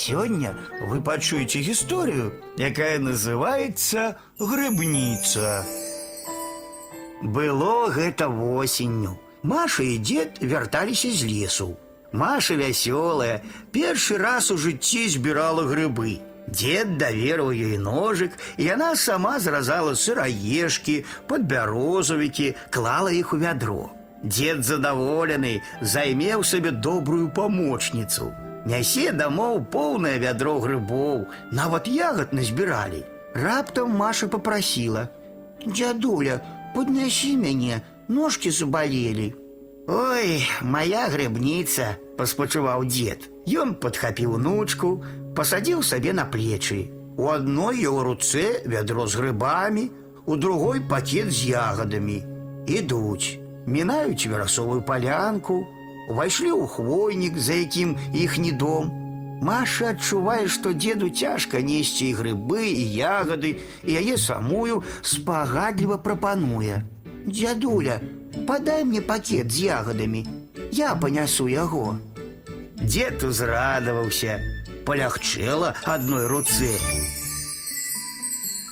Сёння вы пачуеце гісторыю, якая называецца грыбніца. Было гэта восенню. Маша і дзед вярталіся з лесу. Маша вясёлая, першы раз у жыцці збірала грыбы. Дед даверыў ёй ножык, і яна сама зразала сыраежкі, падбярозавікі, клала іх у вядро. Дед задаволены, займеў сабе добрую памочніцу. Нясе дамоў поўнае вядро грыбоў, нават ягад назбіралі. Раптам Маша попрасіла: « Дзядуля, поднясі мяне, ножкі забалелі. Ой, моя грыбніца, паспачуваў дзед. Ён падхапіў унучку, пасадзіў сабе на плечы. У адной яго руцэ вядро з грыбамі, у другой пакет з ягадамі. Ідуць, мінаюць верасовую палянку, увайшлі ў хвойнік, за якім іхні дом. Маша адчувае, што дзеду цяжка несці і грыбы і ягады, і яе самую спагадліва прапануе. Дзядуля, падай мне пакет з ягадамі. Я панясу яго. Дзед узрадаваўся, палягчэла адной руцэ.